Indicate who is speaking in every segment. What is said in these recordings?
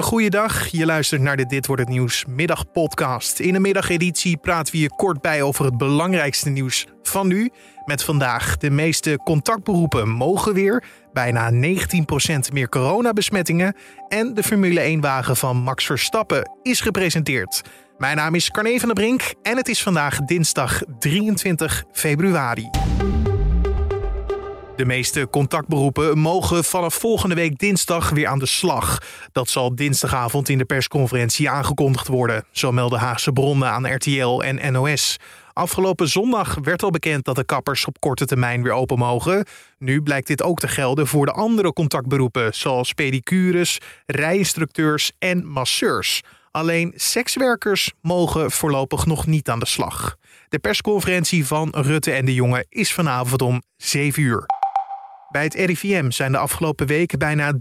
Speaker 1: Een dag. Je luistert naar de Dit wordt het nieuws middagpodcast. In de middageditie praten we je kort bij over het belangrijkste nieuws van nu. Met vandaag de meeste contactberoepen mogen weer, bijna 19% meer coronabesmettingen en de Formule 1-wagen van Max Verstappen is gepresenteerd. Mijn naam is Carne van der Brink en het is vandaag dinsdag 23 februari. De meeste contactberoepen mogen vanaf volgende week dinsdag weer aan de slag. Dat zal dinsdagavond in de persconferentie aangekondigd worden, zo melden Haagse bronnen aan RTL en NOS. Afgelopen zondag werd al bekend dat de kappers op korte termijn weer open mogen. Nu blijkt dit ook te gelden voor de andere contactberoepen, zoals pedicures, rijinstructeurs en masseurs. Alleen sekswerkers mogen voorlopig nog niet aan de slag. De persconferentie van Rutte en de Jonge is vanavond om 7 uur. Bij het RIVM zijn de afgelopen weken bijna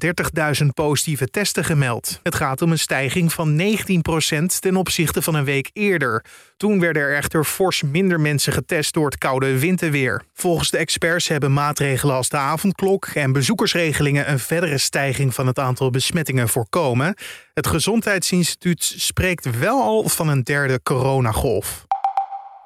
Speaker 1: 30.000 positieve testen gemeld. Het gaat om een stijging van 19% ten opzichte van een week eerder. Toen werden er echter fors minder mensen getest door het koude winterweer. Volgens de experts hebben maatregelen als de avondklok en bezoekersregelingen een verdere stijging van het aantal besmettingen voorkomen. Het Gezondheidsinstituut spreekt wel al van een derde coronagolf.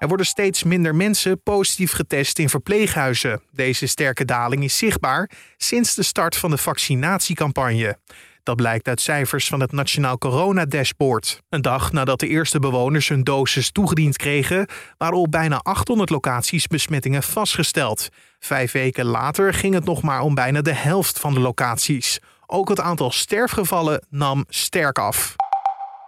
Speaker 1: Er worden steeds minder mensen positief getest in verpleeghuizen. Deze sterke daling is zichtbaar sinds de start van de vaccinatiecampagne. Dat blijkt uit cijfers van het Nationaal Corona Dashboard. Een dag nadat de eerste bewoners hun dosis toegediend kregen, waren op bijna 800 locaties besmettingen vastgesteld. Vijf weken later ging het nog maar om bijna de helft van de locaties. Ook het aantal sterfgevallen nam sterk af.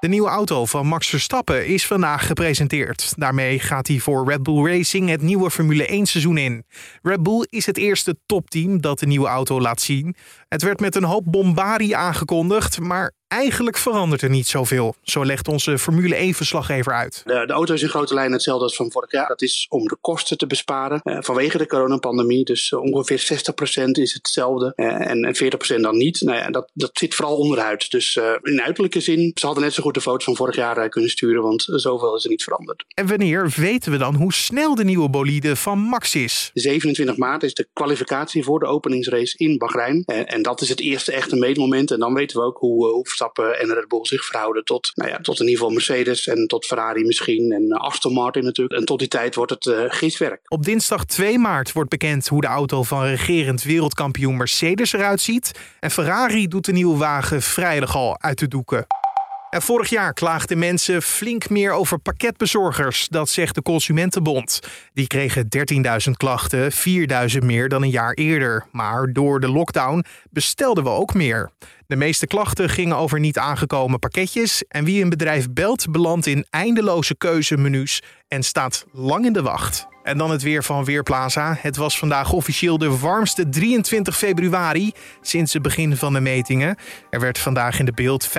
Speaker 1: De nieuwe auto van Max Verstappen is vandaag gepresenteerd. Daarmee gaat hij voor Red Bull Racing het nieuwe Formule 1 seizoen in. Red Bull is het eerste topteam dat de nieuwe auto laat zien. Het werd met een hoop bombardie aangekondigd, maar eigenlijk verandert er niet zoveel. Zo legt onze Formule 1-verslaggever uit.
Speaker 2: De, de, auto is in grote lijnen hetzelfde als van vorig jaar. Dat is om de kosten te besparen uh, vanwege de coronapandemie. Dus uh, ongeveer 60% is hetzelfde uh, en, 40% dan niet. Nou ja, dat, dat zit vooral onderuit. Dus in uiterlijke zin, ze hadden net zo goed de foto's van vorig jaar kunnen sturen, want zoveel is er niet veranderd.
Speaker 1: En wanneer weten we dan hoe snel de nieuwe bolide van Max is?
Speaker 2: 27 maart is de kwalificatie voor de openingsrace in Bahrein. en dat is het eerste echte meetmoment. En dan weten we ook hoe, hoe Verstappen en Red Bull zich verhouden tot, nou ja, tot in ieder geval Mercedes en tot Ferrari misschien en Aston Martin natuurlijk. En tot die tijd wordt het uh, gidswerk.
Speaker 1: Op dinsdag 2 maart wordt bekend hoe de auto van regerend wereldkampioen Mercedes eruit ziet. En Ferrari doet de nieuwe wagen vrijdag al uit de doeken. En vorig jaar klaagden mensen flink meer over pakketbezorgers, dat zegt de Consumentenbond. Die kregen 13.000 klachten, 4.000 meer dan een jaar eerder. Maar door de lockdown bestelden we ook meer. De meeste klachten gingen over niet aangekomen pakketjes en wie een bedrijf belt belandt in eindeloze keuzemenu's en staat lang in de wacht. En dan het weer van Weerplaza. Het was vandaag officieel de warmste 23 februari sinds het begin van de metingen. Er werd vandaag in de beeld 15,8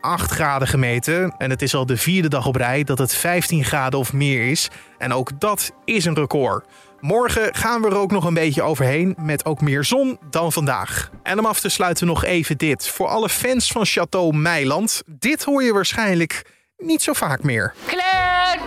Speaker 1: graden gemeten. En het is al de vierde dag op rij dat het 15 graden of meer is. En ook dat is een record. Morgen gaan we er ook nog een beetje overheen met ook meer zon dan vandaag. En om af te sluiten nog even dit. Voor alle fans van Chateau Meiland, dit hoor je waarschijnlijk niet zo vaak meer.
Speaker 3: Claire,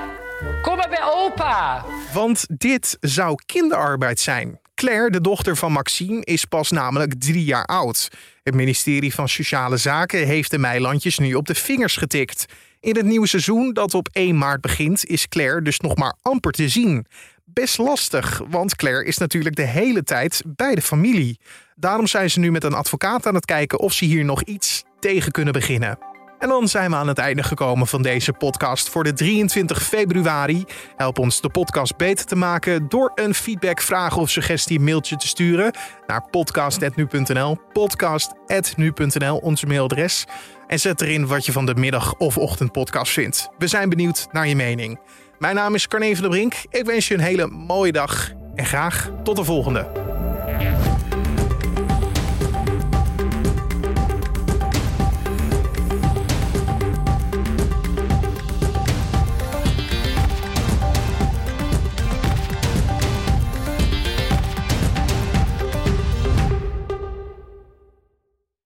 Speaker 3: kom maar bij opa.
Speaker 1: Want dit zou kinderarbeid zijn. Claire, de dochter van Maxime, is pas namelijk drie jaar oud. Het ministerie van Sociale Zaken heeft de Meilandjes nu op de vingers getikt. In het nieuwe seizoen dat op 1 maart begint, is Claire dus nog maar amper te zien best lastig, want Claire is natuurlijk de hele tijd bij de familie. Daarom zijn ze nu met een advocaat aan het kijken of ze hier nog iets tegen kunnen beginnen. En dan zijn we aan het einde gekomen van deze podcast voor de 23 februari. Help ons de podcast beter te maken door een feedback, vraag of suggestie mailtje te sturen naar podcast.nu.nl. Podcast.nu.nl, onze mailadres. En zet erin wat je van de middag- of ochtendpodcast vindt. We zijn benieuwd naar je mening. Mijn naam is Carne van der Brink. Ik wens je een hele mooie dag en graag tot de volgende.